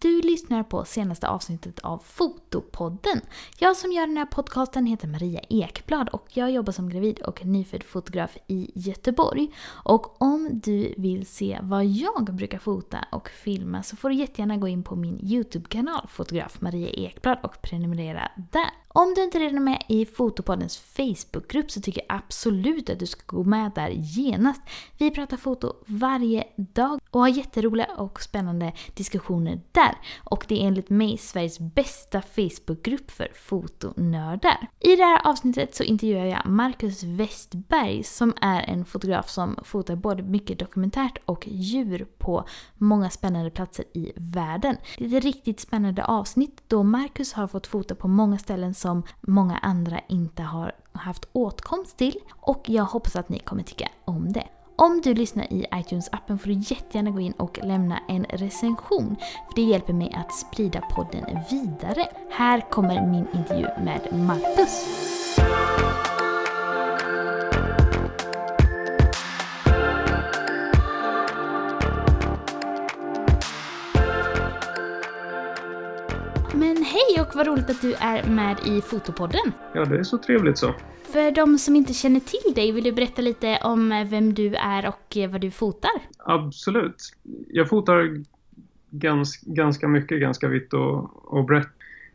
Du lyssnar på senaste avsnittet av Fotopodden. Jag som gör den här podcasten heter Maria Ekblad och jag jobbar som gravid och nyfödd fotograf i Göteborg. Och om du vill se vad jag brukar fota och filma så får du jättegärna gå in på min YouTube-kanal Fotograf Maria Ekblad och prenumerera där. Om du inte redan är med i Fotopoddens Facebookgrupp så tycker jag absolut att du ska gå med där genast. Vi pratar foto varje dag och har jätteroliga och spännande diskussioner där. Och det är enligt mig Sveriges bästa Facebookgrupp för fotonördar. I det här avsnittet så intervjuar jag Marcus Westberg som är en fotograf som fotar både mycket dokumentärt och djur på många spännande platser i världen. Det är ett riktigt spännande avsnitt då Marcus har fått fota på många ställen som många andra inte har haft åtkomst till och jag hoppas att ni kommer tycka om det. Om du lyssnar i iTunes-appen får du jättegärna gå in och lämna en recension för det hjälper mig att sprida podden vidare. Här kommer min intervju med Marcus. Hej och vad roligt att du är med i Fotopodden. Ja, det är så trevligt så. För de som inte känner till dig, vill du berätta lite om vem du är och vad du fotar? Absolut. Jag fotar gans, ganska mycket, ganska vitt och, och brett.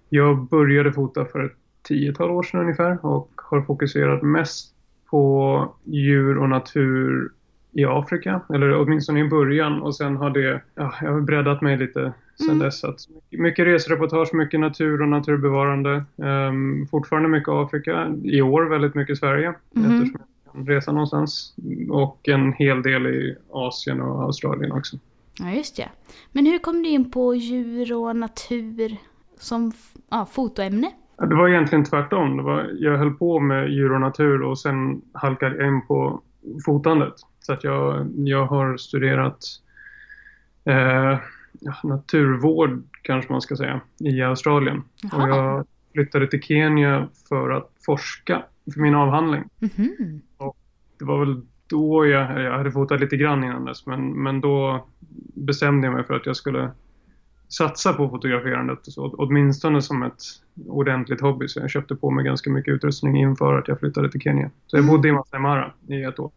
Jag började fota för ett tiotal år sedan ungefär och har fokuserat mest på djur och natur i Afrika, eller åtminstone i början och sen har det, ja, jag har breddat mig lite sen mm. dess. Att mycket resereportage, mycket natur och naturbevarande. Um, fortfarande mycket Afrika, i år väldigt mycket Sverige mm. eftersom jag kan resa någonstans. Och en hel del i Asien och Australien också. Ja, just det. Men hur kom du in på djur och natur som ja, fotoämne? Det var egentligen tvärtom. Det var, jag höll på med djur och natur och sen halkade jag in på fotandet. Så att jag, jag har studerat eh, naturvård kanske man ska säga i Australien. Jaha. Och jag flyttade till Kenya för att forska för min avhandling. Mm -hmm. Och det var väl då jag, jag hade fotat lite grann innan dess men, men då bestämde jag mig för att jag skulle satsa på fotograferandet så, åtminstone som ett ordentligt hobby. Så jag köpte på mig ganska mycket utrustning inför att jag flyttade till Kenya. Så jag mm. bodde i Masai Mara i ett år.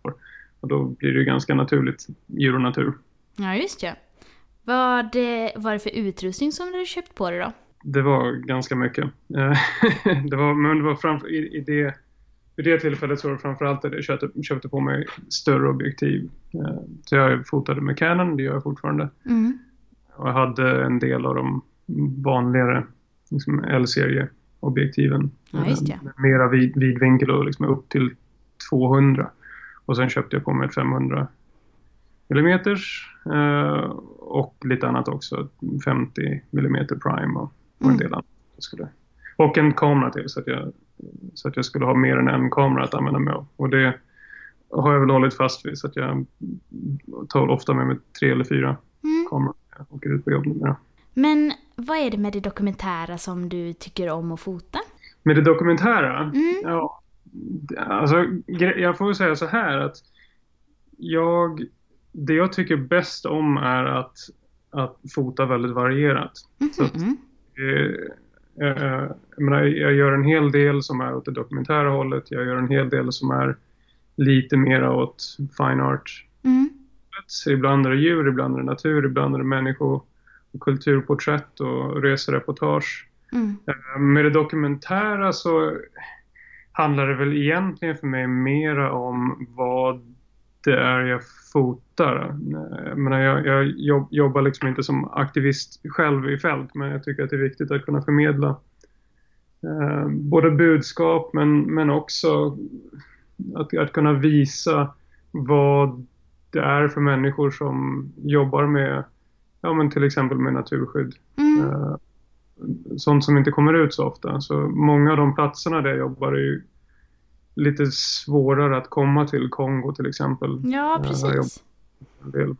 Och då blir det ganska naturligt djur och natur. Ja, just det. Vad var det för utrustning som du hade köpt på dig då? Det var ganska mycket. det var, men det var framför, i, i det, vid det tillfället så var det framförallt att jag köpte, köpte på mig större objektiv. Eh, så jag fotade med Canon, det gör jag fortfarande. Mm. Och jag hade en del av de vanligare liksom L-serieobjektiven. Ja, just. Med mera vid, vidvinkel och liksom upp till 200. Och sen köpte jag på mig ett 500 millimeters eh, och lite annat också. 50 millimeter prime och, och en mm. del annat. Skulle. Och en kamera till så att, jag, så att jag skulle ha mer än en kamera att använda mig av. Och det har jag väl hållit fast vid så att jag tar ofta med mig tre eller fyra mm. kameror när jag åker ut på jobb numera. Men vad är det med det dokumentära som du tycker om att fota? Med det dokumentära? Mm. Ja, alltså jag får väl säga så här att jag det jag tycker bäst om är att, att fota väldigt varierat. Mm -hmm. Att, eh, eh, jag, menar, jag gör en hel del som är åt det dokumentära hållet. Jag gör en hel del som är lite mer åt fine art. Mm. Ibland är det djur, ibland är det natur, ibland är det människor och kulturporträtt och resereportage. Mm. Eh, med det dokumentära så handlar det väl egentligen för mig mera om vad det är jag fotar. Jag, menar, jag, jag jobbar liksom inte som aktivist själv i fält men jag tycker att det är viktigt att kunna förmedla eh, både budskap men, men också att, att kunna visa vad det är för människor som jobbar med ja, men till exempel med naturskydd. Mm. Eh, sånt som inte kommer ut så ofta. Så många av de platserna där jag jobbar är ju lite svårare att komma till Kongo till exempel. Ja, eh, precis. Mm.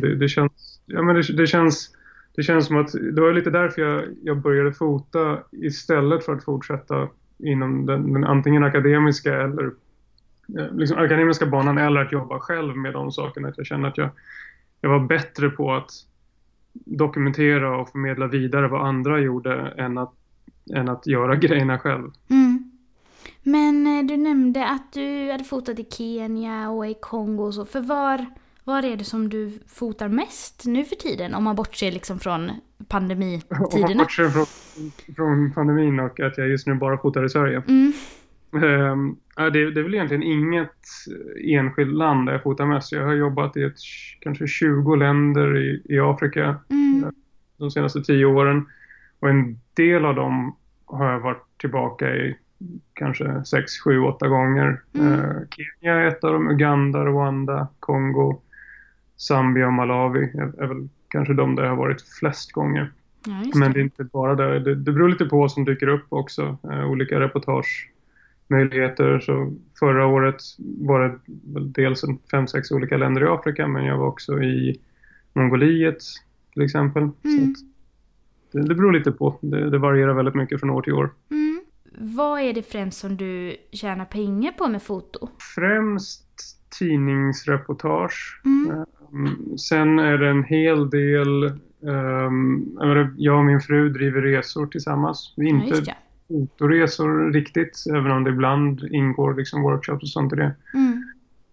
det, det, känns, ja, men det, det, känns, det känns som att det var lite därför jag, jag började fota istället för att fortsätta inom den, den antingen akademiska eller eh, liksom akademiska banan eller att jobba själv med de sakerna. Att jag kände att jag, jag var bättre på att dokumentera och förmedla vidare vad andra gjorde än att, än att göra grejerna själv. Mm. Men eh, du nämnde att du hade fotat i Kenya och i Kongo och så. För var, var är det som du fotar mest nu för tiden? Om man bortser liksom från pandemitiderna. Om man bortser från, från pandemin och att jag just nu bara fotar i Sverige. Mm. Um, det, det är väl egentligen inget enskilt land där jag fotar mest. Jag har jobbat i ett, kanske 20 länder i, i Afrika mm. Eh, de senaste 10 åren. Och en del av dem har jag varit tillbaka i kanske 6, 7, 8 gånger. Mm. Uh, Kenya är ett av dem, Uganda, Rwanda, Kongo, Zambia och Malawi är, är väl kanske de där jag har varit flest gånger. Ja, det. Men det är inte bara där. Det, det beror lite på vad som dyker upp också. Uh, olika reportage möjligheter. Så förra året var det dels fem, sex olika länder i Afrika men jag var också i Mongoliet till exempel. Mm. Det, det beror lite på. Det, det, varierar väldigt mycket från år till år. Mm. Vad är det främst som du tjänar pengar på med foto? Främst tidningsreportage. Mm. Um, sen är det en hel del um, jag och min fru driver resor tillsammans. Vi inte ja, fotoresor riktigt, även om det ibland ingår liksom workshops och sånt i det. Mm.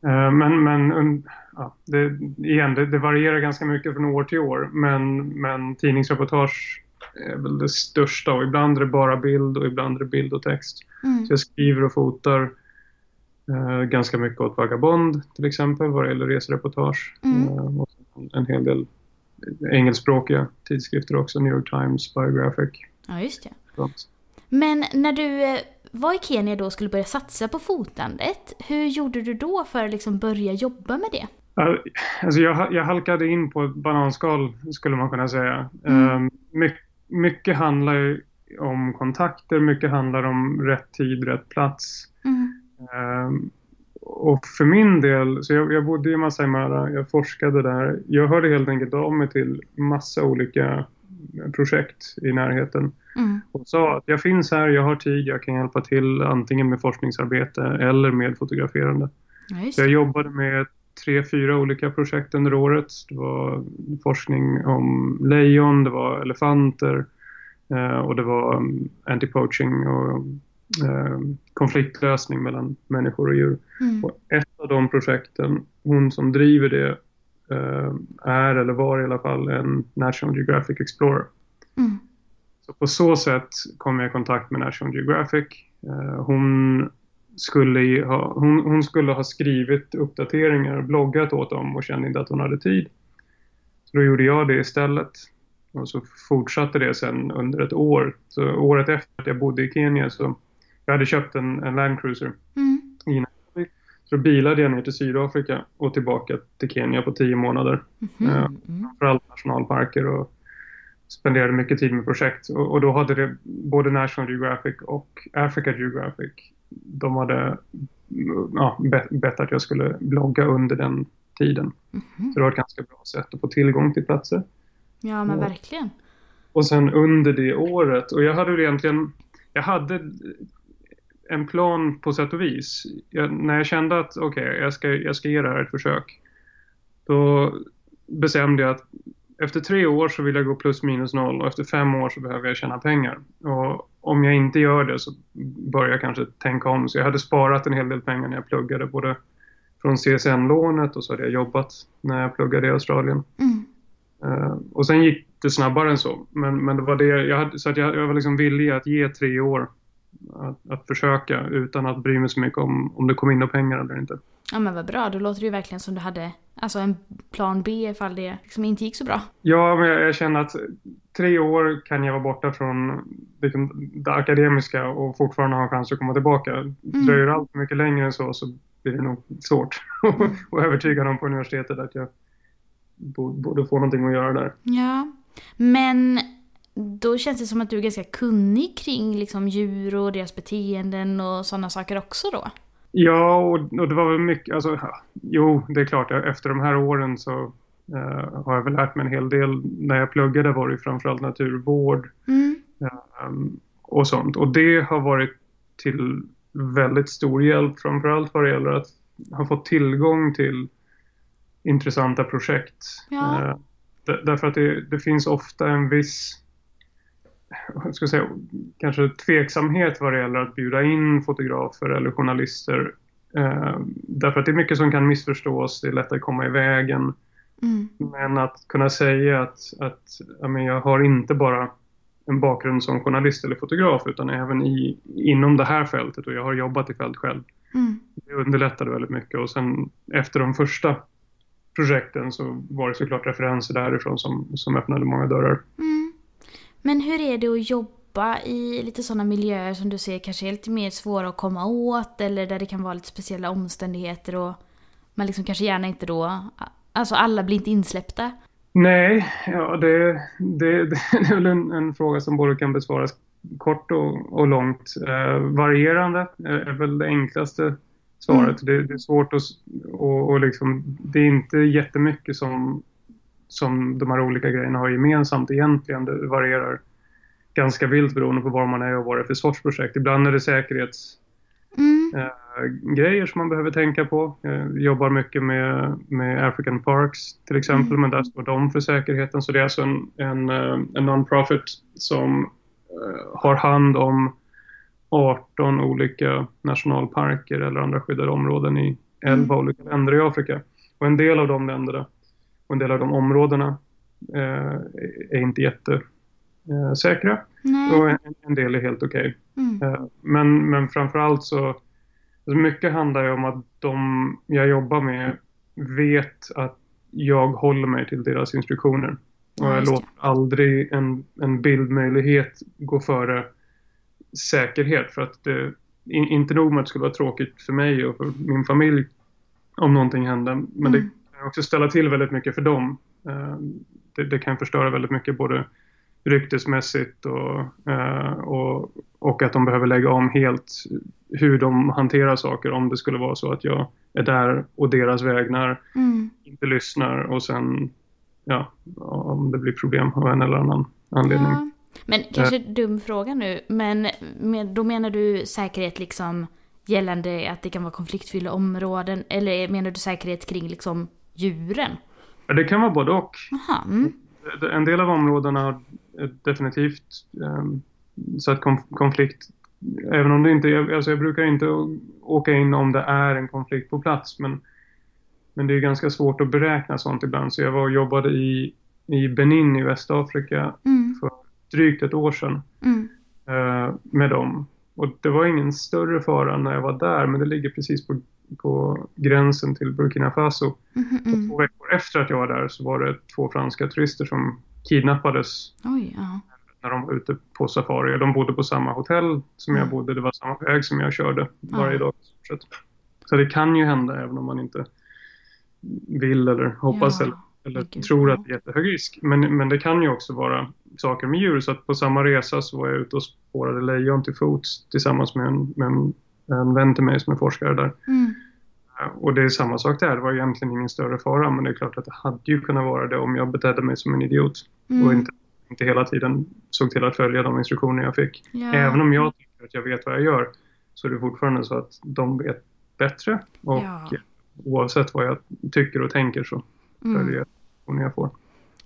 Eh, men, men ja, det, igen, det, det, varierar ganska mycket från år till år. Men, men tidningsreportage är väl det största och ibland är det bara bild och ibland är det bild och text. Mm. Så jag skriver och fotar eh, ganska mycket åt Vagabond till exempel vad det gäller resereportage. Mm. Eh, och en hel del engelskspråkiga tidskrifter också, New York Times, Biographic. Ja, just det. Men när du eh, var i Kenya då och skulle börja satsa på fotandet, hur gjorde du då för att liksom börja jobba med det? Alltså jag, jag halkade in på ett bananskal skulle man kunna säga. Mm. Um, mycket, mycket handlar ju om kontakter, mycket handlar om rätt tid, rätt plats. Mm. Um, och för min del, så jag, jag bodde i Masai Mara, jag forskade där. Jag hörde helt enkelt av mig till massa olika projekt i närheten. Mm. Och sa att jag finns här, jag har tid, jag kan hjälpa till antingen med forskningsarbete eller med fotograferande. Ja, jag jobbade med tre, fyra olika projekt under året. Det var forskning om lejon, det var elefanter eh, och det var um, anti-poaching och eh, konfliktlösning mellan människor och djur. Mm. Och ett av de projekten, hon som driver det, eh, är eller var i alla fall en National Geographic Explorer. Mm. Så på så sätt kom jag i kontakt med National Geographic. Hon skulle, ha, hon, hon, skulle ha skrivit uppdateringar och bloggat åt dem och kände inte att hon hade tid. Så då gjorde jag det istället. Och så fortsatte det sen under ett år. Så året efter att jag bodde i Kenya så jag hade köpt en, en Land Cruiser mm. i Nairobi. Så då bilade jag ner till Sydafrika och tillbaka till Kenya på tio månader. Mm. Eh, framförallt nationalparker och spenderade mycket tid med projekt och, och, då hade det både National Geographic och Africa Geographic de hade ja, bett att jag skulle blogga under den tiden. Mm -hmm. Så det var ett ganska bra sätt att få tillgång till platser. Ja men och, verkligen. Och sen under det året, och jag hade egentligen, jag hade en plan på sätt och vis. Jag, när jag kände att okej, okay, jag, ska, jag ska ge det här ett försök. Då bestämde jag att efter tre år så vill jag gå plus minus noll och efter fem år så behöver jag tjäna pengar. Och om jag inte gör det så börjar jag kanske tänka om. Så jag hade sparat en hel del pengar när jag pluggade, både från CSN-lånet och så hade jag jobbat när jag pluggade i Australien. Mm. Uh, och sen gick det snabbare än så. Men, men det var det jag hade, så att jag, jag var liksom villig att ge tre år att, att försöka utan att bry mig så mycket om, om det kom in några pengar eller inte. Ja men vad bra, då låter det ju verkligen som du hade alltså en plan B ifall det liksom inte gick så bra. Ja, men jag, jag känner att tre år kan jag vara borta från liksom, det akademiska och fortfarande ha en chans att komma tillbaka. Mm. Dröjer det allt mycket längre än så så blir det nog svårt att övertyga dem på universitetet att jag borde få någonting att göra där. Ja, men då känns det som att du är ganska kunnig kring liksom, djur och deras beteenden och sådana saker också då? Ja, och, och det var väl mycket, alltså, jo, det är klart, efter de här åren så uh, har jag väl lärt mig en hel del. När jag pluggade var det framförallt naturvård mm. um, och sånt. Och det har varit till väldigt stor hjälp, framförallt vad det gäller att ha fått tillgång till intressanta projekt. Ja. Uh, därför att det, det finns ofta en viss ska säga, kanske tveksamhet vad det gäller att bjuda in fotografer eller journalister. Eh, därför att det är mycket som kan missförstås, det är lätt att komma i vägen. Mm. Men att kunna säga att, att jag, men, jag har inte bara en bakgrund som journalist eller fotograf utan även i, inom det här fältet och jag har jobbat i fält själv. Mm. Det underlättade väldigt mycket och sen efter de första projekten så var det såklart referenser därifrån som, som öppnade många dörrar. Mm. Men hur är det att jobba i lite sådana miljöer som du ser kanske är lite mer svåra att komma åt eller där det kan vara lite speciella omständigheter och man liksom kanske gärna inte då, alltså alla blir inte insläppta? Nej, ja, det, det, det är väl en, en, fråga som både kan besvaras kort och, och långt. Eh, varierande är, väl det enklaste svaret. Mm. Det, det, är svårt att... Och, och liksom, det är inte jättemycket som, som de här olika grejerna har gemensamt egentligen. Det varierar ganska vilt beroende på var man är och vad det är för sorts projekt. Ibland är det säkerhets... Mm. Eh, grejer som man behöver tänka på. Jag jobbar mycket med, med African Parks till exempel, mm. men där står de för säkerheten. Så det är alltså en, en, eh, en non-profit som uh, har hand om 18 olika nationalparker eller andra skyddade områden i 11 mm. olika länder i Afrika. Och en del av de länderna och en del av de områdena uh, är inte jättesäkra. Uh, och en, en, del är helt okej. Okay. Mm. men, men framförallt så Alltså mycket handlar ju om att de jag jobbar med vet att jag håller mig till deras instruktioner. Och jag låter aldrig en, en bildmöjlighet gå före säkerhet. För att det, inte nog med att det skulle vara tråkigt för mig och för min familj om någonting hände. Men mm. det kan också ställa till väldigt mycket för dem. Eh, det, det kan förstöra väldigt mycket både ryktesmässigt och, eh, och, och att de behöver lägga om helt hur de hanterar saker om det skulle vara så att jag är där och deras vägnar mm. inte lyssnar och sen ja, om det blir problem av en eller annan anledning. Ja. Men kanske äh, dum fråga nu, men med, då menar du säkerhet liksom gällande att det kan vara konfliktfyllda områden eller menar du säkerhet kring liksom djuren? Det kan vara både och. Aha, mm. En del av områdena är definitivt så att konflikt Även om det inte, alltså jag brukar inte åka in om det är en konflikt på plats men, men det är ganska svårt att beräkna sånt ibland. Så jag var och jobbade i, i Benin i Västafrika mm. för drygt ett år sedan mm. uh, med dem. Och det var ingen större fara när jag var där men det ligger precis på, på gränsen till Burkina Faso. Mm, mm. två veckor efter att jag var där så var det två franska turister som kidnappades. Oj, ja när de var ute på safari. De bodde på samma hotell som jag bodde. Det var samma väg som jag körde varje dag. Så det kan ju hända även om man inte vill eller hoppas ja, eller, eller tror att det är jättehög risk. Men, men det kan ju också vara saker med djur. Så att på samma resa så var jag ute och spårade lejon till fots tillsammans med en, med en, en vän till mig som är forskare där. Mm. Och det är samma sak där. Det var egentligen ingen större fara men det är klart att det hade ju kunnat vara det om jag betedde mig som en idiot. Mm. Och inte inte hela tiden såg till att följa de instruktioner jag fick. Ja. Även om jag tycker att jag vet vad jag gör så är det fortfarande så att de vet bättre. Och ja. oavsett vad jag tycker och tänker så mm. följer jag instruktioner jag får.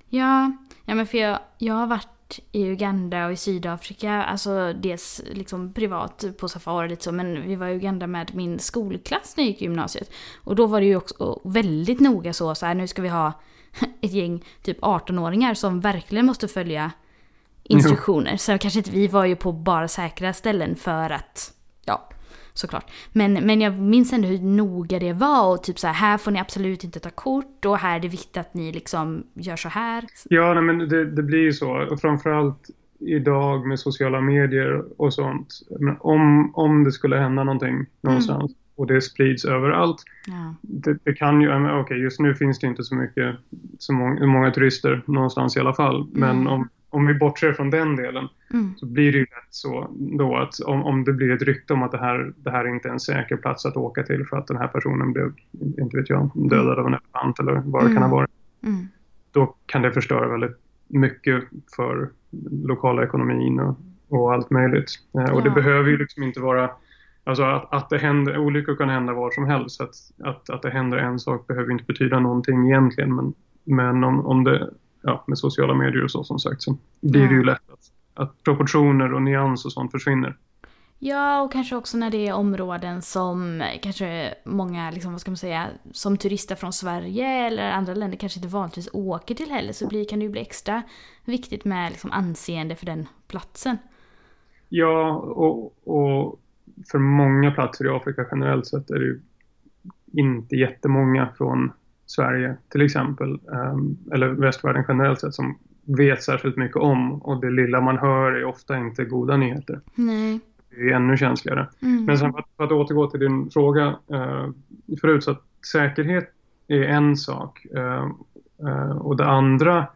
Ja, ja men för jag, jag har varit i Uganda och i Sydafrika, alltså dels liksom privat på safari lite så, men vi var i Uganda med min skolklass när jag gick i gymnasiet. Och då var det ju också väldigt noga så, så här, nu ska vi ha ett gäng typ 18-åringar som verkligen måste följa instruktioner. Jo. Så kanske inte vi var ju på bara säkra ställen för att, ja, såklart. Men, men jag minns ändå hur noga det var och typ så här, här får ni absolut inte ta kort och här är det viktigt att ni liksom gör så här. Ja, nej, men det, det blir ju så. Och framförallt idag med sociala medier och sånt. Men om, om det skulle hända någonting någonstans mm och det sprids överallt. Ja. Det, det, kan ju, okej okay, just nu finns det inte så mycket, så många, många turister någonstans i alla fall. Men mm. om, om vi bortser från den delen mm. så blir det ju lätt så då att om, om det blir ett rykte om att det här, det här är inte är en säker plats att åka till för att den här personen blev, inte vet jag, dödad av en elefant eller vad det kan ha mm. varit. Mm. Då kan det förstöra väldigt mycket för lokala ekonomin och, och allt möjligt. Eh, och ja. det behöver ju liksom inte vara Alltså att, att det händer, olyckor kan hända var som helst. Att, att, att det händer en sak behöver inte betyda någonting egentligen. Men, men om, om det ja, med sociala medier och så som sagt så blir det ju lätt att, att proportioner och nyans och sånt försvinner. Ja, och kanske också när det är områden som kanske många, liksom, vad ska man säga, som turister från Sverige eller andra länder kanske inte vanligtvis åker till heller, så blir, kan det ju bli extra viktigt med liksom, anseende för den platsen. Ja, och, och för många platser i Afrika generellt sett är det ju inte jättemånga från Sverige till exempel, ehm, eller västvärlden generellt sett, som vet särskilt mycket om och det lilla man hör är ofta inte goda nyheter. Nej. Det är ännu känsligare. Mm. Men sen för att, för att återgå till din fråga eh, förut så att säkerhet är en sak eh, eh, och det andra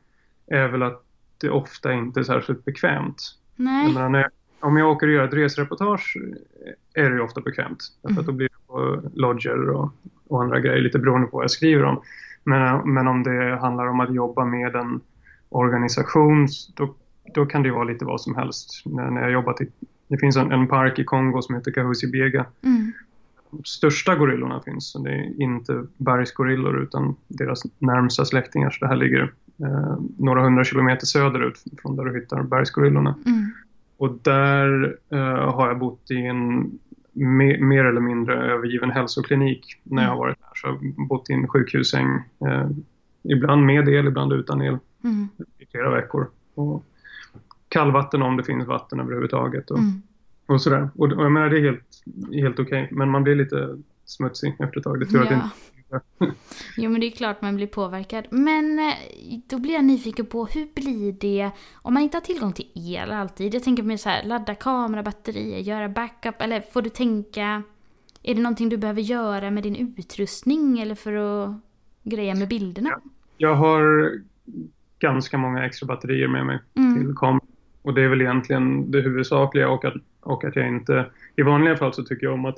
är väl att det ofta inte är särskilt bekvämt. Nej. Jag menar, när, om jag åker och gör ett resereportage är det ju ofta bekvämt. Därför att då blir det på lodger och, och andra grejer lite beroende på vad jag skriver om. Men, men om det handlar om att jobba med en organisation då, då kan det vara lite vad som helst. När, när jag jobbat i, det finns en, en park i Kongo som heter Kahuzi Biega. Mm. De största gorillorna finns. Så det är inte bergsgorillor utan deras närmsta släktingar. Så det här ligger eh, några hundra kilometer söderut från där du hittar bergsgorillorna. Mm. Och där eh, har jag bott i en me mer eller mindre övergiven hälsoklinik när jag har varit där. Så jag har bott i en sjukhussäng, eh, ibland med el, ibland utan el, Mm. i flera veckor. Och kallvatten om det finns vatten överhuvudtaget och, Mm. och sådär. Och, och jag menar det är helt, helt okej, men man blir lite smutsig efter ett tag. Det tror jag att det inte Jo men det är klart man blir påverkad. Men eh, då blir jag nyfiken på hur blir det om man inte har tillgång till el alltid? Jag tänker mer så här, ladda kamera, batterier, göra backup. Eller får du tänka, är det någonting du behöver göra med din utrustning eller för att greja med bilderna? Ja. Jag har ganska många extra batterier med mig Mm. till kameran. Och det är väl egentligen det huvudsakliga och att, och att jag inte... I vanliga fall så tycker jag om att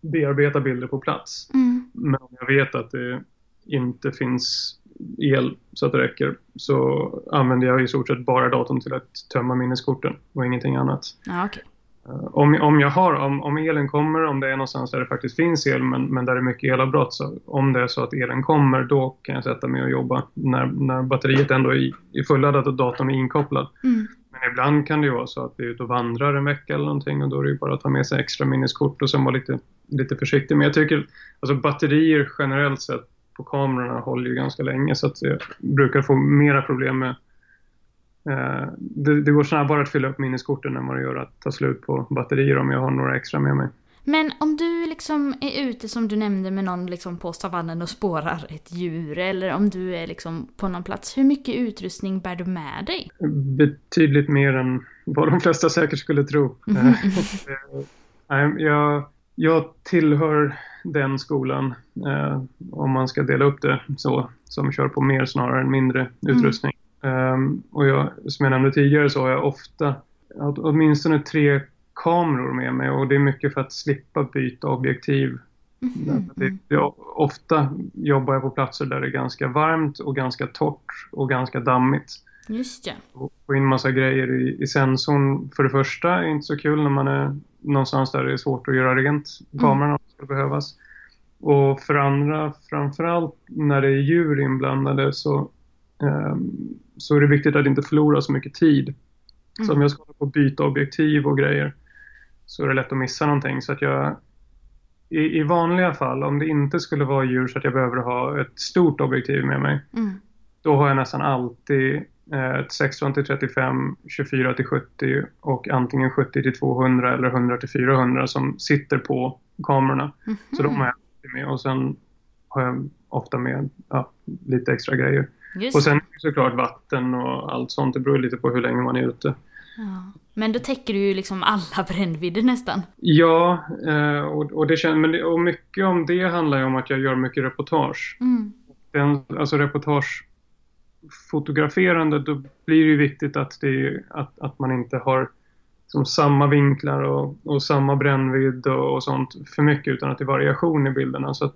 bearbeta bilder på plats. Mm. Men om jag vet att det inte finns el så att det räcker så använder jag i stort sett bara datorn till att tömma minneskorten och ingenting annat. Ja, okej. Eh, Om, om jag har, om, om elen kommer, om det är någonstans där det faktiskt finns el men, men där det är mycket elavbrott, så om det är så att elen kommer då kan jag sätta mig och jobba när, när batteriet ändå är, är fulladdat och datorn är inkopplad. Mm. Men ibland kan det ju vara så att vi är ute och vandrar en vecka eller någonting och då är det ju bara att ta med sig extra minneskort och sen vara lite, lite försiktig. Men jag tycker, alltså batterier generellt sett på kamerorna håller ju ganska länge så att jag brukar få mera problem med eh, det, det går snabbare att fylla upp minneskorten än vad det gör att ta slut på batterier om jag har några extra med mig. Men om du liksom är ute som du nämnde med någon liksom på savannen och spårar ett djur eller om du är liksom på någon plats, hur mycket utrustning bär du med dig? Betydligt mer än vad de flesta säkert skulle tro. Mhm. Eh, nej, jag, jag tillhör den skolan, eh, om man ska dela upp det så, som kör på mer snarare än mindre utrustning. Ehm, och jag, som jag nämnde tidigare så har jag ofta åt- åtminstone tre kameror med mig och det är mycket för att slippa byta objektiv. Att Det, det, ofta jobbar jag på platser där det är ganska varmt och ganska torrt och ganska dammigt. Just det. Och få in massa grejer i, i sensorn för det första är inte så kul när man är någonstans där det är svårt att göra rent kameran om det skulle behövas. Och för andra, framförallt när det är djur inblandade så, ehm, så är det viktigt att inte förlora så mycket tid. Så om jag ska på byta objektiv och grejer så är det lätt att missa någonting. Så att jag, i, I vanliga fall, om det inte skulle vara djur så att jag behöver ha ett stort objektiv med mig, Mm. då har jag nästan alltid eh, ett 16 till 35, 24 till 70 och antingen 70 till 200 eller 100 till 400 som sitter på kamerorna. Mhm. Så de har jag alltid med och sen har jag ofta med ja, lite extra grejer. Just Och sen såklart vatten och allt sånt. Det beror lite på hur länge man är ute. Ja. Men då täcker du ju liksom alla brännvidder nästan. Ja, eh, och, och, det kän, men det, och mycket om det handlar ju om att jag gör mycket reportage. Mm. Den, alltså reportagefotograferande, då blir det ju viktigt att, det, att, att man inte har som samma vinklar och, och samma brännvidd och, och sånt för mycket utan att det är variation i bilderna. Så att,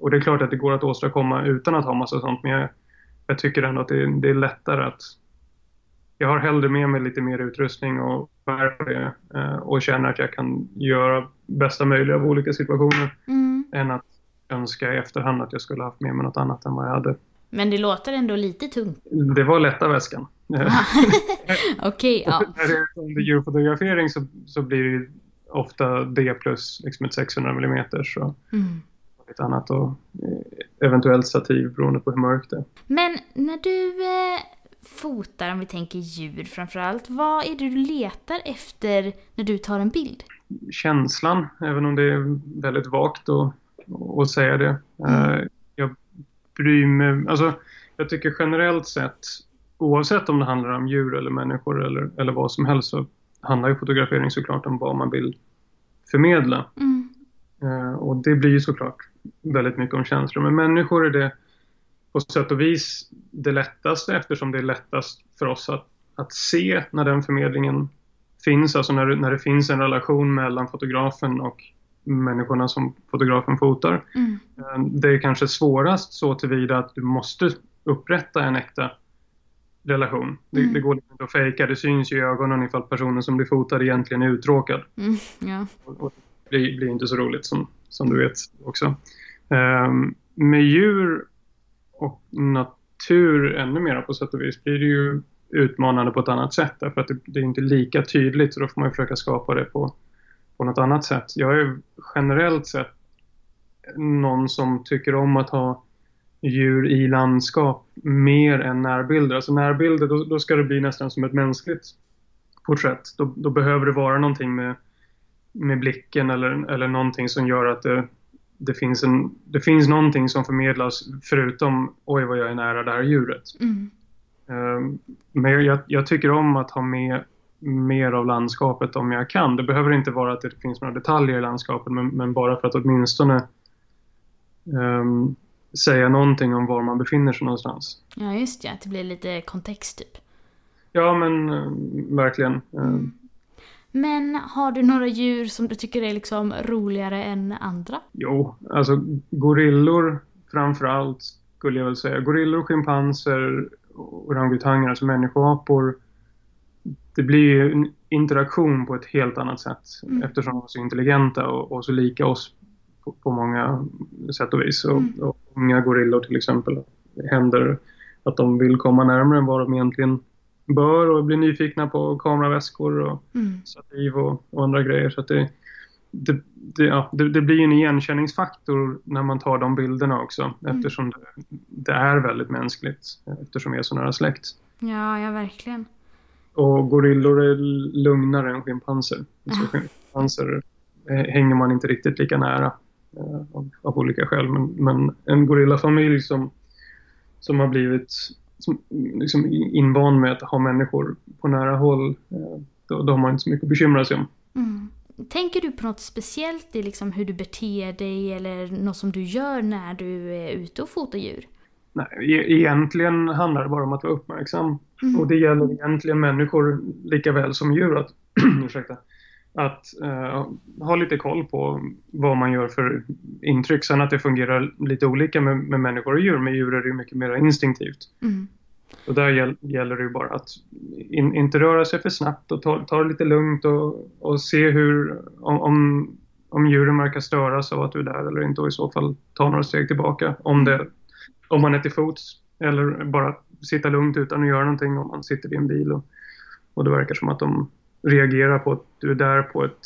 och det är klart att det går att åstadkomma utan att ha massa sånt men jag, jag tycker ändå att det, det är lättare att jag har hellre med mig lite mer utrustning och bär på det och känner att jag kan göra bästa möjliga av olika situationer Mm. än att önska i efterhand att jag skulle haft med mig något annat än vad jag hade. Men det låter ändå lite tungt. Det var lätta väskan. Okej, ja. När det är under djurfotografering så, så blir det ofta D plus liksom ett 600 mm. Så Mm. lite annat och eh, eventuellt stativ beroende på hur mörkt det är. Men när du eh, fotar, om vi tänker djur framförallt, vad är det du letar efter när du tar en bild? Känslan, även om det är väldigt vagt att, säga det. Eh, Jag bryr mig, alltså jag tycker generellt sett, oavsett om det handlar om djur eller människor eller, eller vad som helst, så handlar ju fotografering såklart om vad man vill förmedla. Mm. Eh, och det blir ju såklart väldigt mycket om känslor. Men människor är det på sätt och vis det lättaste eftersom det är lättast för oss att, att se när den förmedlingen finns. Alltså när, när det finns en relation mellan fotografen och människorna som fotografen fotar. Mm. Eh, Det är kanske svårast så tillvida att du måste upprätta en äkta relation. Det, Mm. det går inte att fejka, det syns ju i ögonen ifall personen som blir fotad egentligen är uttråkad. Mm. Ja. Och, och det blir, blir inte så roligt som, som du vet också. Ehm, med djur och natur ännu mer på sätt och vis blir det ju utmanande på ett annat sätt därför att det, det är inte lika tydligt så då får man ju försöka skapa det på, på något annat sätt. Jag är generellt sett någon som tycker om att ha djur i landskap mer än närbilder. Alltså närbilder, då, då ska det bli nästan som ett mänskligt porträtt. Då, då behöver det vara någonting med, med blicken eller, eller någonting som gör att det, det, finns en, det finns någonting som förmedlas förutom oj vad jag är nära det här djuret. Mm. Ehm, Men jag, jag tycker om att ha med mer av landskapet om jag kan. Det behöver inte vara att det finns några detaljer i landskapet men, men bara för att åtminstone ehm, säga någonting om var man befinner sig någonstans. ja, just det. Att det blir lite kontext typ. Ja men eh, verkligen. Ehm, Men har du några djur som du tycker är liksom roligare än andra? Jo, alltså gorillor framförallt skulle jag väl säga. Gorillor, schimpanser, orangutanger, alltså människoapor. Det blir ju en interaktion på ett helt annat sätt Mm. eftersom de är så intelligenta och, och så lika oss på, på många sätt och vis. Och, Mm. och unga gorillor till exempel. Händer att de vill komma närmare än vad de egentligen bör och blir nyfikna på kameraväskor och Mm. stativ och, och andra grejer. Så att det, det, det, ja, det, det blir en igenkänningsfaktor när man tar de bilderna också Mm. eftersom det, det är väldigt mänskligt eftersom vi är så nära släkt. Ja, ja verkligen. Och gorillor är lugnare än schimpanser. Så Ja. schimpanser eh, hänger man inte riktigt lika nära eh, av, av olika skäl. Men, men en gorillafamilj som, som har blivit som, liksom invand med att ha människor på nära håll, eh, då, då har man inte så mycket att bekymra sig om. Mm. Tänker du på något speciellt i liksom hur du beter dig eller något som du gör när du är ute och fotar djur? Nej, e- egentligen handlar det bara om att vara uppmärksam. Mm. Och det gäller egentligen människor lika väl som djur. Att, ursäkta, att eh, ha lite koll på vad man gör för intryck. Sen att det fungerar lite olika med, med människor och djur. Med djur är det ju mycket mer instinktivt. Mm. Och där gäll, gäller det ju bara att in, inte röra sig för snabbt och ta, ta det lite lugnt och, och se hur, om, om, om djuren verkar störas av att du är där eller inte och i så fall ta några steg tillbaka. Om, det, om man är till fots eller bara sitta lugnt utan att göra någonting om man sitter i en bil och, och det verkar som att de reagerar på att du är där på ett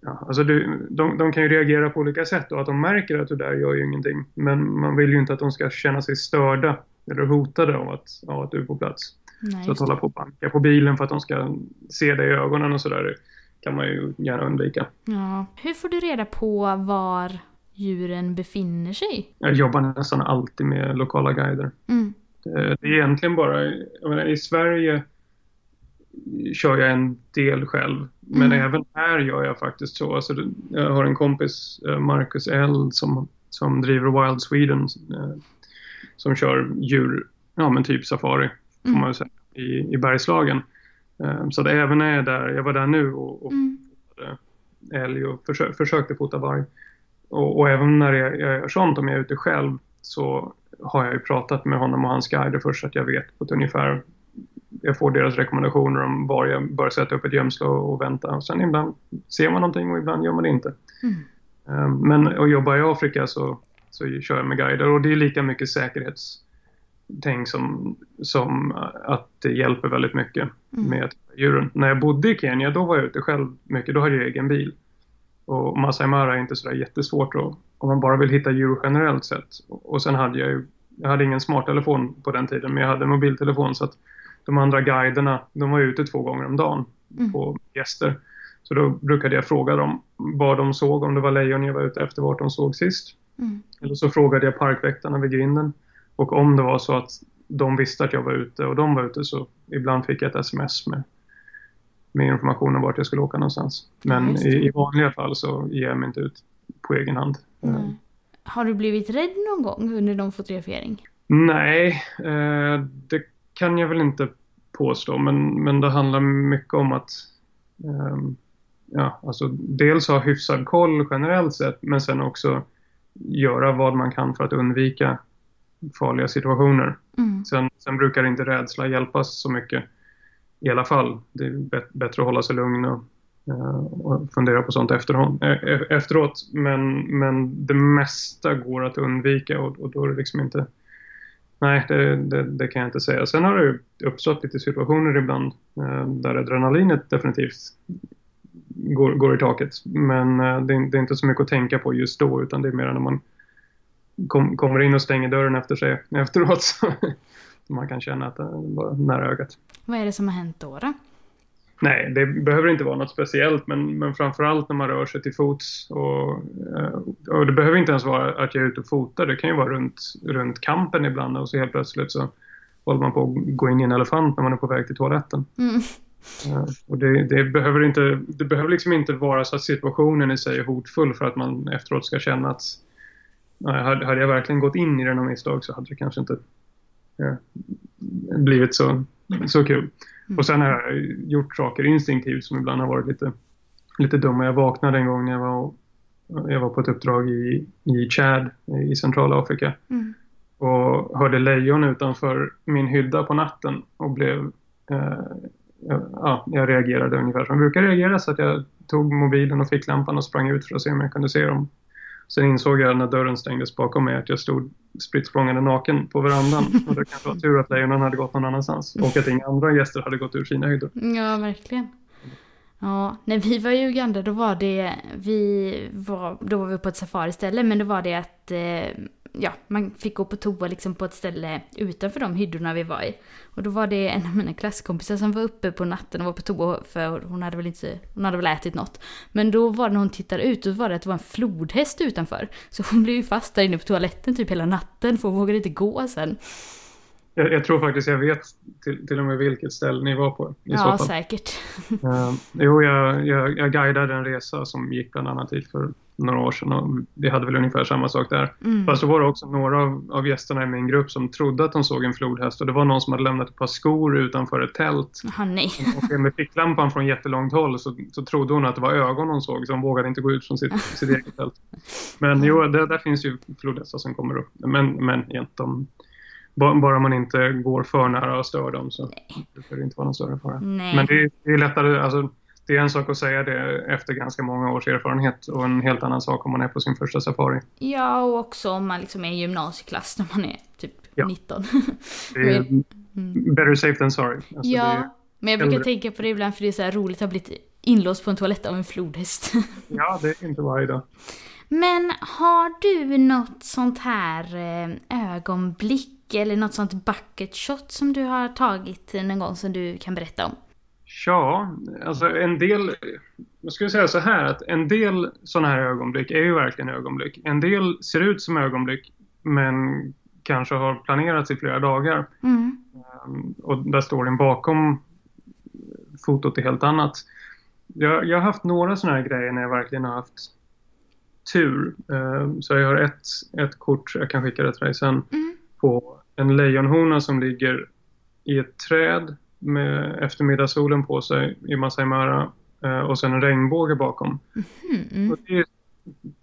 Ja, alltså du, de, de kan ju reagera på olika sätt och att de märker att du är där gör ju ingenting. Men man vill ju inte att de ska känna sig störda eller hotade av att, av att du är på plats. Nej, Så att hålla på och banka på bilen för att de ska se dig i ögonen och sådär kan man ju gärna undvika. Ja. Hur får du reda på var djuren befinner sig? Jag jobbar nästan alltid med lokala guider. Mm. Eh, Det är egentligen bara, jag menar, i Sverige kör jag en del själv. Men Mm. även här gör jag faktiskt så. Alltså, jag har en kompis, eh, Marcus Eld, som, som driver Wild Sweden. eh, Som kör djur, ja men typ safari, får Mm. man säga, i, i Bergslagen. Eh, Så det även är jag där, jag var där nu och, och Mm. älg och försö, försökte fota varg. Och, och även när jag, jag gör sånt, om jag är ute själv, så har jag ju pratat med honom och hans guider först så att jag vet på ett ungefär. Jag får deras rekommendationer om var jag bör sätta upp ett gömsle och, vänta. Och sen ibland ser man någonting och ibland gör man det inte. Mm. Eh, Men att jobba i Afrika så, så kör jag med guider och det är lika mycket säkerhetstänk som, som att det hjälper väldigt mycket mm. med djuren. När jag bodde i Kenya då var jag ute själv mycket, då hade jag egen bil. Och Masai Mara är inte sådär jättesvårt då, om man bara vill hitta djur generellt sett. Och sen hade jag ju, jag hade ingen smarttelefon på den tiden men jag hade mobiltelefon så att de andra guiderna, de var ute två gånger om dagen mm. på gäster. Så då brukade jag fråga dem vad de såg, om det var lejon jag var ute efter, vart de såg sist. Mm. Eller så frågade jag parkväktarna vid grinden. Och om det var så att de visste att jag var ute och de var ute så ibland fick jag ett sms med, med information om vart jag skulle åka någonstans. Men ja, i, i, vanliga fall så ger jag mig inte ut på egen hand. Mm. Har du blivit rädd någon gång under någon fotografering? Nej, eh, det kan jag väl inte påstå, men, men det handlar mycket om att um, ja, alltså dels ha hyfsad koll generellt sett, men sen också göra vad man kan för att undvika farliga situationer. Mm. Sen, sen, brukar inte rädsla hjälpa så mycket i alla fall. Det är bättre att hålla sig lugn och, uh, och fundera på sånt efteråt. efteråt. Men, men det mesta går att undvika och, och då är det liksom inte Nej, det, det, det, kan jag inte säga. Sen har det uppstått lite situationer ibland eh, där adrenalinet definitivt går, går i taket. Men eh, det, det, är inte så mycket att tänka på just då utan det är mer när man kom, kommer in och stänger dörren efter sig efteråt så man kan känna att eh, det var nära ögat. Vad är det som har hänt då? då? Nej, det behöver inte vara något speciellt men, men framförallt när man rör sig till fots och, eh, och det behöver inte ens vara att jag är ute och fotar. Det kan ju vara runt, runt kampen ibland och så helt plötsligt så håller man på att gå in i en elefant när man är på väg till toaletten. Mm. Uh, och det, det, behöver inte, det behöver liksom inte vara så att situationen i sig är hotfull för att man efteråt ska känna att nej, hade jag verkligen gått in i den av misstag så hade det kanske inte uh, blivit så, så kul. Och sen har jag gjort saker instinktivt som ibland har varit lite, lite dumma. Jag vaknade en gång när jag var, jag var på ett uppdrag i, i Chad i Centralafrika. Mm. Och hörde lejon utanför min hydda på natten och blev eh, ja, jag reagerade ungefär som jag brukar reagera så att jag tog mobilen och ficklampan och sprang ut för att se om jag kunde se dem. Sen insåg jag när dörren stängdes bakom mig att jag stod spritt naken på verandan. Och det kanske var tur att lejonen hade gått någon annanstans. Och att inga andra gäster hade gått ur sina hyddor. Ja, verkligen. Ja, när vi var i Uganda då var det, vi var, då var vi på ett safariställe men då var det att eh, ja, man fick gå på toa liksom på ett ställe utanför de hyddorna vi var i. Och då var det en av mina klasskompisar som var uppe på natten och var på toa för hon hade väl inte, hon hade väl ätit något. Men då var det när hon tittade ut, då var det att det var en flodhäst utanför. Så hon blev ju fast där inne på toaletten typ hela natten för hon vågade inte gå sen. Jag, jag, tror faktiskt jag vet till, till och med vilket ställe ni var på. ja, säkert. uh, jo, jag, jag, jag guidade en resa som gick bland annat hit för några år sedan och vi hade väl ungefär samma sak där. Mm. Fast då var det också några av, av gästerna i min grupp som trodde att de såg en flodhäst och det var någon som hade lämnat ett par skor utanför ett tält. Oh, nej. Och med ficklampan från jättelångt håll så, så trodde hon att det var ögon hon såg så hon vågade inte gå ut från sitt, sitt eget tält. Men jo, det, där finns ju flodhästar som kommer upp. Men, men igen, de, bara man inte går för nära och stör dem så Nej. det inte vara någon större fara. Nej. Men det, det, är lättare, alltså, det är en sak att säga det efter ganska många års erfarenhet och en helt annan sak om man är på sin första safari. Ja, och också om man liksom är i gymnasieklass när man är typ ja. 19. Det är mm. better safe than sorry. Alltså ja, men jag brukar äldre. tänka på det ibland för det är så här roligt att ha blivit inlåst på en toalett av en flodhäst. ja, det är inte varje dag. Men har du något sånt här eh, ögonblick eller något sånt bucket shot som du har tagit någon gång som du kan berätta om? Ja, alltså en del, jag skulle säga så här att en del sådana här ögonblick är ju verkligen ögonblick. En del ser ut som ögonblick men kanske har planerats i flera dagar. Mm. Um, och där storyn bakom fotot är helt annat. Jag, jag har haft några sådana här grejer när jag verkligen har haft tur. Uh, så jag har ett, ett kort, jag kan skicka det till dig sen, mm. på en lejonhona som ligger i ett träd med eftermiddagssolen på sig i Masai Mara eh, och sen en regnbåge bakom. Mm, mm. Och det är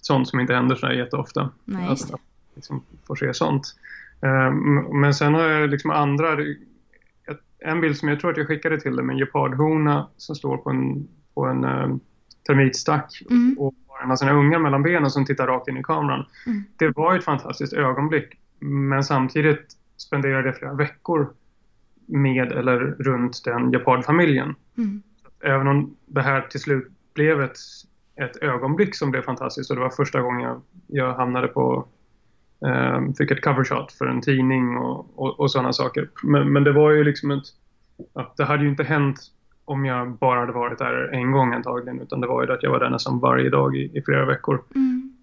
sånt som inte händer så här jätteofta. Nej, att, att liksom få se sånt. Eh, men sen har jag liksom andra, en bild som jag tror att jag skickade till dig med en gepardhona som står på en, på en eh, termitstack mm. och har en sina unga mellan benen som tittar rakt in i kameran. Mm. Det var ett fantastiskt ögonblick. Men samtidigt spenderade jag flera veckor med eller runt den Japard-familjen. Mm. Även om det här till slut blev ett, ett ögonblick som blev fantastiskt och det var första gången jag, jag hamnade på eh, fick ett covershot för en tidning och, och, och sådana saker. Men, men det var ju liksom ett ja, det hade ju inte hänt om jag bara hade varit där en gång antagligen utan det var ju det att jag var där nästan varje dag i, i flera veckor. Mm.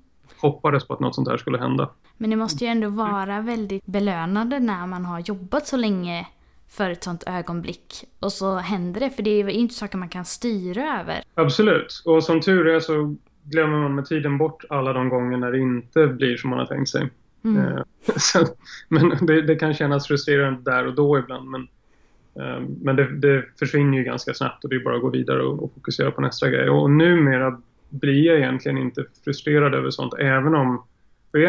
Hoppades på att något sånt här skulle hända. Men det måste ju ändå vara väldigt belönande när man har jobbat så länge för ett sånt ögonblick och så händer det, för det är ju inte saker man kan styra över. Absolut, och som tur är så glömmer man med tiden bort alla de gånger när det inte blir som man har tänkt sig. Mm. Eh, så, men det, det, kan kännas frustrerande där och då ibland men, eh, men det, det, försvinner ju ganska snabbt och det är bara att gå vidare och, och fokusera på nästa grej. Och numera blir jag egentligen inte frustrerad över sånt även om,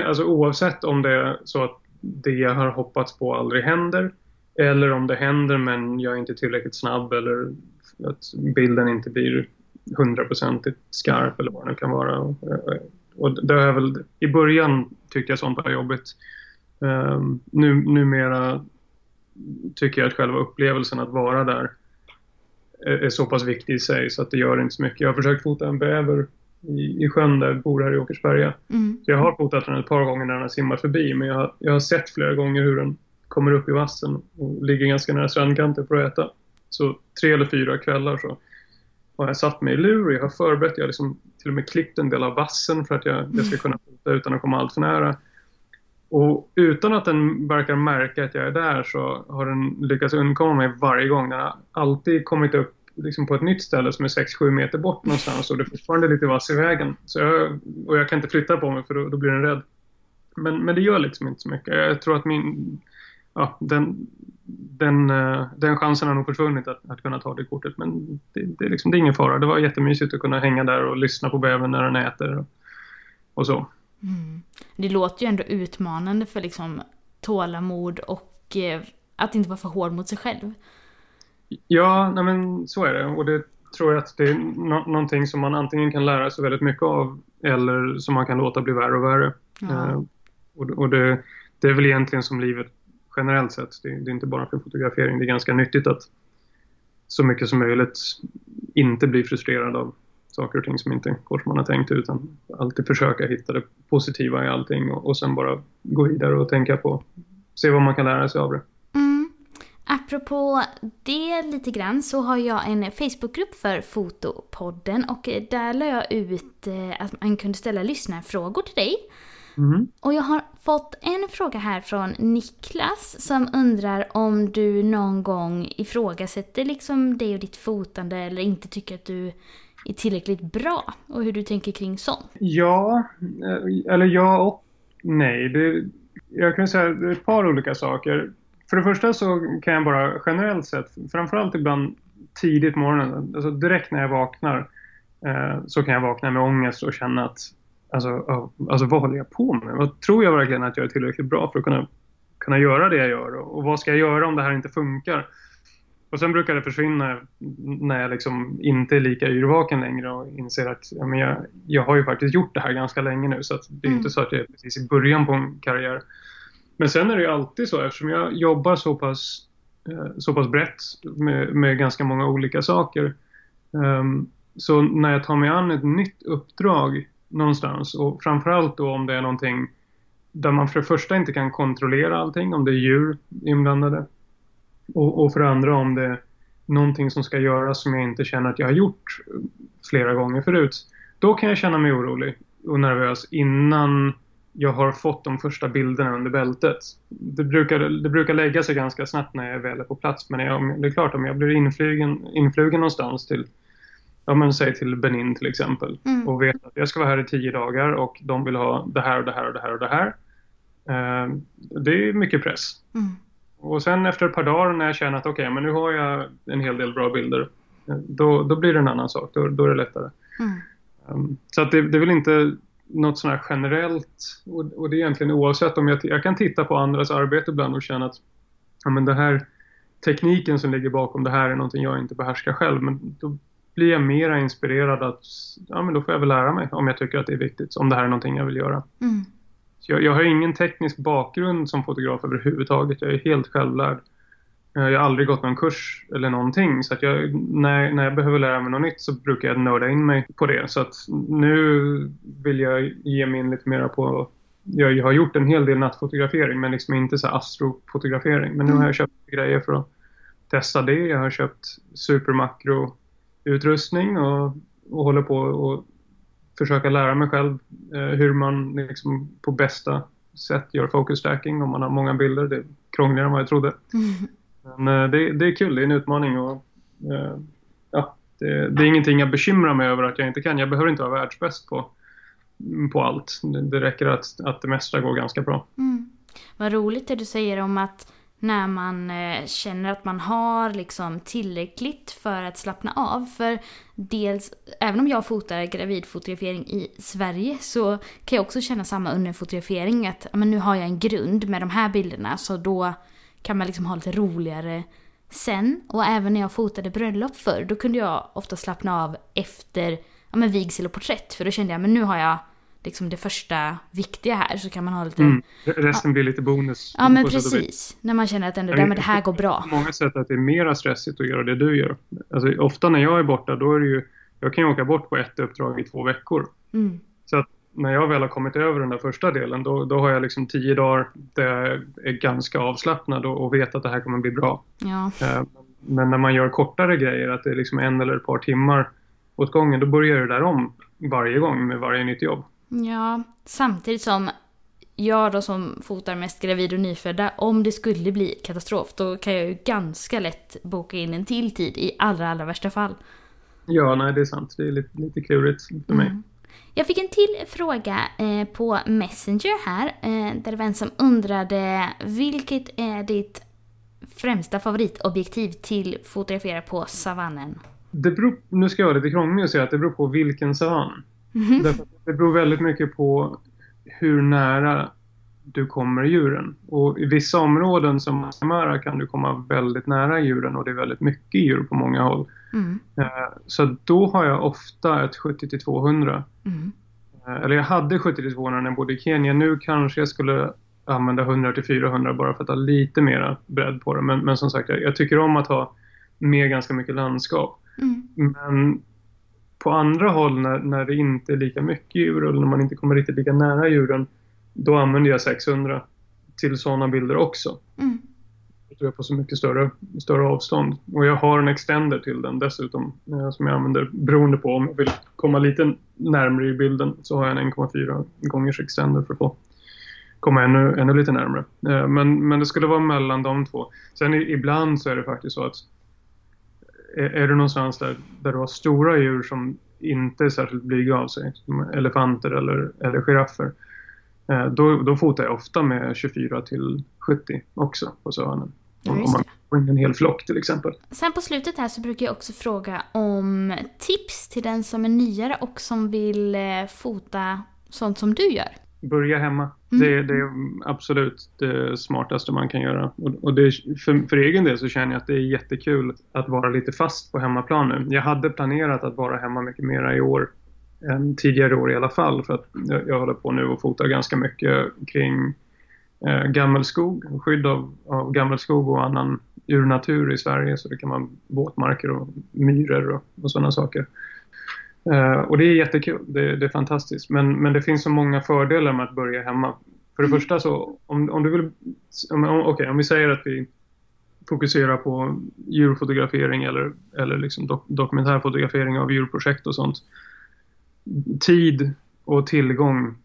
alltså oavsett om det är så att det jag har hoppats på aldrig händer eller om det händer men jag är inte tillräckligt snabb eller att bilden inte blir hundraprocentigt skarp eller vad det nu kan vara. Och det har väl, I början tyckte jag sånt var jobbigt. Um, nu, numera tycker jag att själva upplevelsen att vara där är, är, så pass viktig i sig så att det gör inte så mycket. Jag har försökt fota en bäver i, i sjön där jag bor här i Åkersberga. Mm. Jag har fotat den ett par gånger när den har simmat förbi men jag har, jag har sett flera gånger hur den kommer upp i vassen och ligger ganska nära strandkanten för att äta. Så tre eller fyra kvällar så har jag satt mig i lur och jag har förberett, jag har liksom till och med klippt en del av vassen för att jag, jag ska kunna fota utan att komma allt för nära. Och utan att den verkar märka att jag är där så har den lyckats undkomma mig varje gång. Den har alltid kommit upp liksom på ett nytt ställe som är 6-7 meter bort någonstans och det är fortfarande lite vass i vägen. Så jag, och jag kan inte flytta på mig för då, då blir den rädd. Men, men det gör liksom inte så mycket. Jag tror att min ja, den, den, eh, den chansen har nog försvunnit att, att kunna ta det kortet. Men det, det, är liksom, det är ingen fara. Det var jättemysigt att kunna hänga där och lyssna på bävern när den äter och, och så. Mm. Det låter ju ändå utmanande för liksom tålamod och eh, att inte vara för hård mot sig själv. Ja, nej men så är det. Och det tror jag att det är no någonting som man antingen kan lära sig väldigt mycket av eller som man kan låta bli värre och värre. Ja. Eh, och och det, det är väl egentligen som livet generellt sett. Det, det, är inte bara för fotografering. Det är ganska nyttigt att så mycket som möjligt inte bli frustrerad av saker och ting som inte går som man har tänkt utan alltid försöka hitta det positiva i allting och, och sen bara gå vidare och tänka på, se vad man kan lära sig av det. Mm. Apropå det lite grann så har jag en Facebookgrupp för Fotopodden och där la jag ut eh, att man kunde ställa lyssnarfrågor till dig. Mm. Och jag har fått en fråga här från Niklas som undrar om du någon gång ifrågasätter liksom dig och ditt fotande eller inte tycker att du är tillräckligt bra och hur du tänker kring sånt. Ja, eh, eller ja och nej. Det, jag kan säga ett par olika saker. För det första så kan jag bara generellt sett, framförallt ibland tidigt på morgonen, alltså direkt när jag vaknar eh, så kan jag vakna med ångest och känna att Alltså, alltså vad håller jag på med? Vad tror jag verkligen att jag är tillräckligt bra för att kunna, kunna göra det jag gör? Och, vad ska jag göra om det här inte funkar? Och sen brukar det försvinna när jag liksom inte är lika yrvaken längre och inser att ja, men jag, jag har ju faktiskt gjort det här ganska länge nu så det är mm. inte så att jag är precis i början på en karriär. Men sen är det ju alltid så eftersom jag jobbar så pass, eh, så pass brett med, med ganska många olika saker. Um, så när jag tar mig an ett nytt uppdrag någonstans. Och framförallt då om det är någonting där man för det första inte kan kontrollera allting, om det är djur inblandade. Och, och för det andra om det är någonting som ska göras som jag inte känner att jag har gjort flera gånger förut. Då kan jag känna mig orolig och nervös innan jag har fått de första bilderna under bältet. Det brukar, det brukar lägga sig ganska snabbt när jag väl är på plats men jag, det är klart om jag blir influgen, influgen någonstans till ja men säg till Benin till exempel mm. och vet att jag ska vara här i tio dagar och de vill ha det här och det här och det här och det här. Eh, det är mycket press. Mm. Och sen efter ett par dagar när jag känner att okej, okay, men nu har jag en hel del bra bilder. Eh, då, då blir det en annan sak, då, då är det lättare. Mm. Um, så att det, det är väl inte något sånt här generellt och, och, det är egentligen oavsett om jag, jag kan titta på andras arbete ibland och känna att ja, men det här tekniken som ligger bakom det här är någonting jag inte behärskar själv men då blir jag mera inspirerad att ja, men då får jag väl lära mig om jag tycker att det är viktigt, om det här är någonting jag vill göra. Mm. Jag, jag, har ingen teknisk bakgrund som fotograf överhuvudtaget. Jag är helt självlärd. Jag har aldrig gått någon kurs eller någonting. Så att jag, när, när jag behöver lära mig något nytt så brukar jag nörda in mig på det. Så att nu vill jag ge mig in lite mera på... Jag har gjort en hel del nattfotografering men liksom inte så astrofotografering. Men nu har jag köpt grejer för att testa det. Jag har köpt supermakro utrustning och, och håller på att försöka lära mig själv eh, hur man liksom på bästa sätt gör focus stacking om man har många bilder. Det är krångligare än vad jag trodde. Mm. Men eh, det, det, är kul, det är en utmaning och eh, ja, det, det, är ingenting jag bekymrar mig över att jag inte kan. Jag behöver inte vara världsbäst på, på allt. Det, det räcker att, att det mesta går ganska bra. Mm. Vad roligt det du säger om att när man eh, känner att man har liksom tillräckligt för att slappna av. För dels, även om jag fotar gravidfotografering i Sverige så kan jag också känna samma under fotografering att men nu har jag en grund med de här bilderna så då kan man liksom ha lite roligare sen. Och även när jag fotade bröllop förr, då kunde jag ofta slappna av efter ja, men vigsel och porträtt. För då kände jag, men nu har jag liksom det första viktiga här så kan man ha lite... Mm. Resten ja, blir lite bonus. Ja men precis. När man känner att ändå, men det här går bra. På många sätt att det är mera stressigt att göra det du gör. Alltså, ofta när jag är borta då är det ju... Jag kan ju åka bort på ett uppdrag i två veckor. Mm. Så att när jag väl har kommit över den där första delen då, då har jag liksom tio dagar där jag är ganska avslappnad och, och vet att det här kommer bli bra. Ja. Eh, men när man gör kortare grejer, att det är liksom en eller ett par timmar åt gången, då börjar det där om varje gång med varje nytt jobb. Ja, samtidigt som jag då som fotar mest gravid och nyfödda, om det skulle bli katastrof, då kan jag ju ganska lätt boka in en till tid i allra, allra värsta fall. Ja, nej det är sant. Det är lite, lite klurigt för mig. Mm. Jag fick en till fråga eh, på Messenger här, eh, där det var en som undrade vilket är ditt främsta favoritobjektiv till fotografera på savannen? Det beror, nu ska jag vara lite krånglig och säga att det beror på vilken savann. Mm. Det beror väldigt mycket på hur nära du kommer djuren. Och i vissa områden som Samara kan du komma väldigt nära djuren och det är väldigt mycket djur på många håll. Mm. Eh, så då har jag ofta ett 70 200. Mm. Eh, eller jag hade 70 200 när jag bodde i Kenya. Nu kanske jag skulle använda 100 400 bara för att ha lite mera bredd på det. Men, men som sagt, jag, jag, tycker om att ha med ganska mycket landskap. Mm. Men på andra håll när, när det inte är lika mycket djur eller när man inte kommer riktigt lika nära djuren, då använder jag 600 till sådana bilder också. Mm. Jag tror jag på så mycket större, större avstånd. Och jag har en extender till den dessutom eh, som jag använder beroende på om jag vill komma lite närmre i bilden så har jag en 1,4 gångers extender för att få komma ännu, ännu lite närmre. Eh, men, men det skulle vara mellan de två. Sen ibland så är det faktiskt så att är, är du någonstans där, där du har stora djur som inte är särskilt blyga av sig, som elefanter eller, eller giraffer, eh, då, då fotar jag ofta med 24 till 70 också på savannen. Om, om man får in en hel flock till exempel. Sen på slutet här så brukar jag också fråga om tips till den som är nyare och som vill eh, fota sånt som du gör. Börja hemma. Mm. Det, det, är absolut det smartaste man kan göra. Och, och det, för, för, egen del så känner jag att det är jättekul att vara lite fast på hemmaplan nu. Jag hade planerat att vara hemma mycket mera i år än tidigare år i alla fall. För att jag, jag håller på nu och fotar ganska mycket kring eh, gammelskog, skydd av, av gammelskog och annan urnatur i Sverige. Så det kan vara våtmarker och myror och, och sådana saker. Uh, och det är jättekul, det, det, är fantastiskt. Men, men det finns så många fördelar med att börja hemma. För det mm. första så, om, om du vill... Om, om, okay, om vi säger att vi fokuserar på djurfotografering eller, eller liksom dok, dokumentärfotografering av djurprojekt och sånt. Tid och tillgång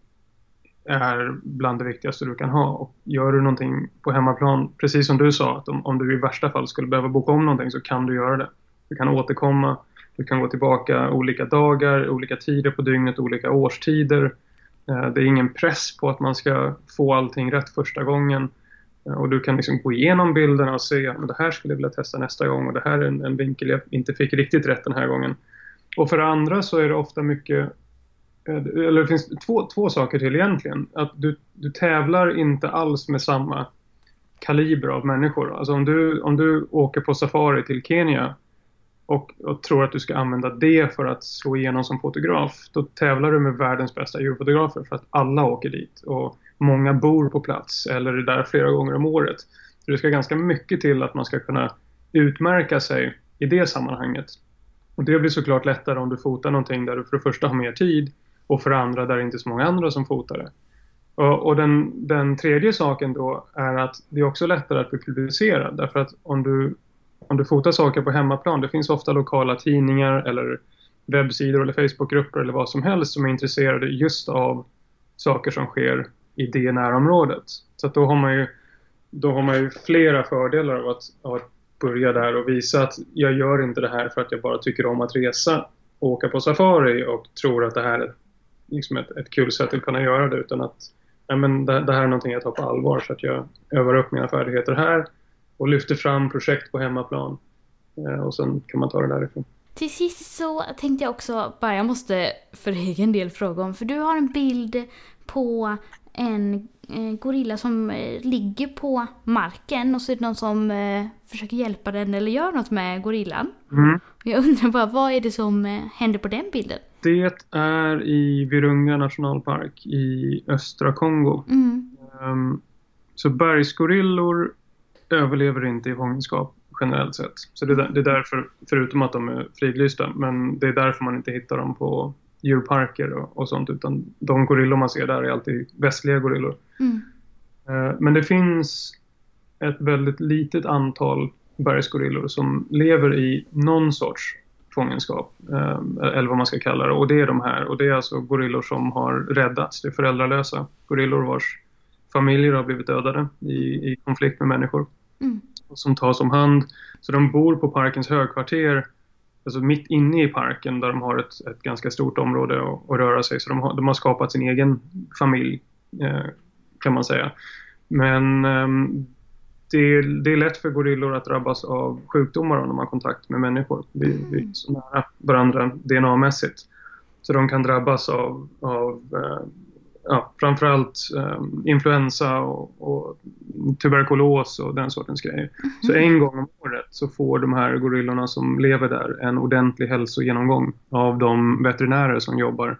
är bland det viktigaste du kan ha. Och gör du någonting på hemmaplan, precis som du sa, att om, om du i värsta fall skulle behöva boka om någonting så kan du göra det. Du kan återkomma du kan gå tillbaka olika dagar, olika tider på dygnet, olika årstider. Eh, det är ingen press på att man ska få allting rätt första gången. Eh, och du kan liksom gå igenom bilderna och se att det här skulle jag vilja testa nästa gång och det här är en, en vinkel jag inte fick riktigt rätt den här gången. Och för det andra så är det ofta mycket eh, eller det finns två, två saker till egentligen. Att du, du tävlar inte alls med samma kaliber av människor. Alltså om du, om du åker på safari till Kenya och, och, tror att du ska använda det för att slå igenom som fotograf, då tävlar du med världens bästa djurfotografer för att alla åker dit och många bor på plats eller är där flera gånger om året. Så det ska ganska mycket till att man ska kunna utmärka sig i det sammanhanget. Och det blir såklart lättare om du fotar någonting där du för det första har mer tid och för det andra där det inte är så många andra som fotar det. Och, och den, den, tredje saken då är att det är också lättare att bli publicerad därför att om du, om du fotar saker på hemmaplan, det finns ofta lokala tidningar eller webbsidor eller Facebookgrupper eller vad som helst som är intresserade just av saker som sker i det närområdet. Så att då har man ju, då har man ju flera fördelar av att, av att börja där och visa att jag gör inte det här för att jag bara tycker om att resa och åka på safari och tror att det här är liksom ett, ett kul sätt att kunna göra det utan att ja, men det, det, här är någonting jag tar på allvar så att jag övar upp mina färdigheter här och lyfter fram projekt på hemmaplan. Eh, och sen kan man ta det därifrån. Till sist så tänkte jag också bara, jag måste för egen del fråga om, för du har en bild på en eh, gorilla som eh, ligger på marken och så är det någon som försöker hjälpa den eller gör något med gorillan. Mm. Jag undrar bara, vad är det som händer på den bilden? Det är i Virunga nationalpark i östra Kongo. Mm. Um, så bergsgorillor överlever inte i fångenskap generellt sett. Så det är, därför, förutom att de är fridlysta, men det är därför man inte hittar dem på djurparker och, och sånt utan de gorillor man ser där är alltid västliga gorillor. Mm. Uh, men det finns ett väldigt litet antal bergsgorillor som lever i någon sorts fångenskap, uh, eller vad man ska kalla det. Och det är de här. Och det är alltså gorillor som har räddats. Det är föräldralösa gorillor vars familjer har blivit dödade i, i konflikt med människor. Mm. Som tas om hand. Så de bor på parkens högkvarter alltså mitt inne i parken där de har ett, ett ganska stort område att, att röra sig. Så de har, de har, skapat sin egen familj eh, kan man säga. Men eh, det, det, är lätt för gorillor att drabbas av sjukdomar om de har kontakt med människor. Vi, mm. vi är så nära varandra DNA-mässigt. Så de kan drabbas av, av eh, ja, framförallt um, influensa och, och, tuberkulos och den sortens grejer. Mm -hmm. Så en gång om året så får de här gorillorna som lever där en ordentlig hälsogenomgång av de veterinärer som jobbar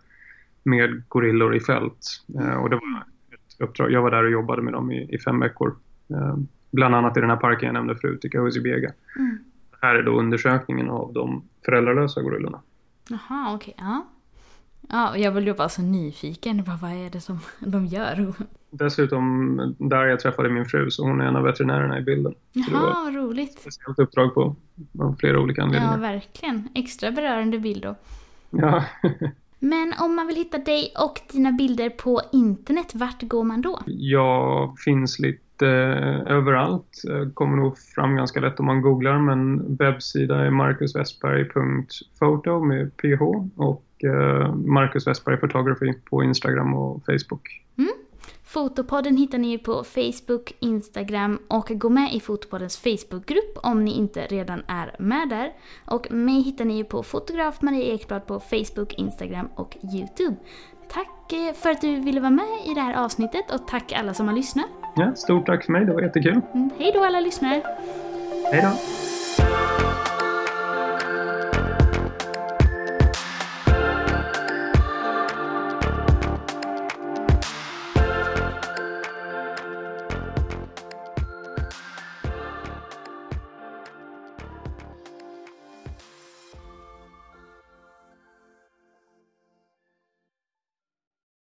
med gorillor i fält. Uh, och det var ett uppdrag. Jag var där och jobbade med dem i, i fem veckor. Uh, bland annat i den här parken jag nämnde förut, i Kahuzi-Biega. Mm. Det här är då undersökningen av de föräldralösa gorillorna. Jaha, okej. Okay. Ja. Ja, jag blev bara så nyfiken. Bara, vad är det som de gör? Dessutom där jag träffade min fru, så hon är en av veterinärerna i bilden. Jaha, roligt. Ett speciellt uppdrag på av flera olika anledningar. Ja, verkligen. Extra berörande bild då. Ja. Men om man vill hitta dig och dina bilder på internet, vart går man då? Jag finns lite eh, överallt. Kommer nog fram ganska lätt om man googlar, men webbsida är marcuswestberg.photo med ph och Marcus Westberg Photography på Instagram och Facebook. Mm. Fotopodden hittar ni på Facebook, Instagram och gå med i Fotopoddens Facebookgrupp om ni inte redan är med där. Och mig hittar ni på fotograf Maria Ekblad på Facebook, Instagram och Youtube. Tack eh, för att du ville vara med i det här avsnittet och tack alla som har lyssnat. Ja, stort tack för mig, det var jättekul. Mm, hej då alla lyssnare. Hej då.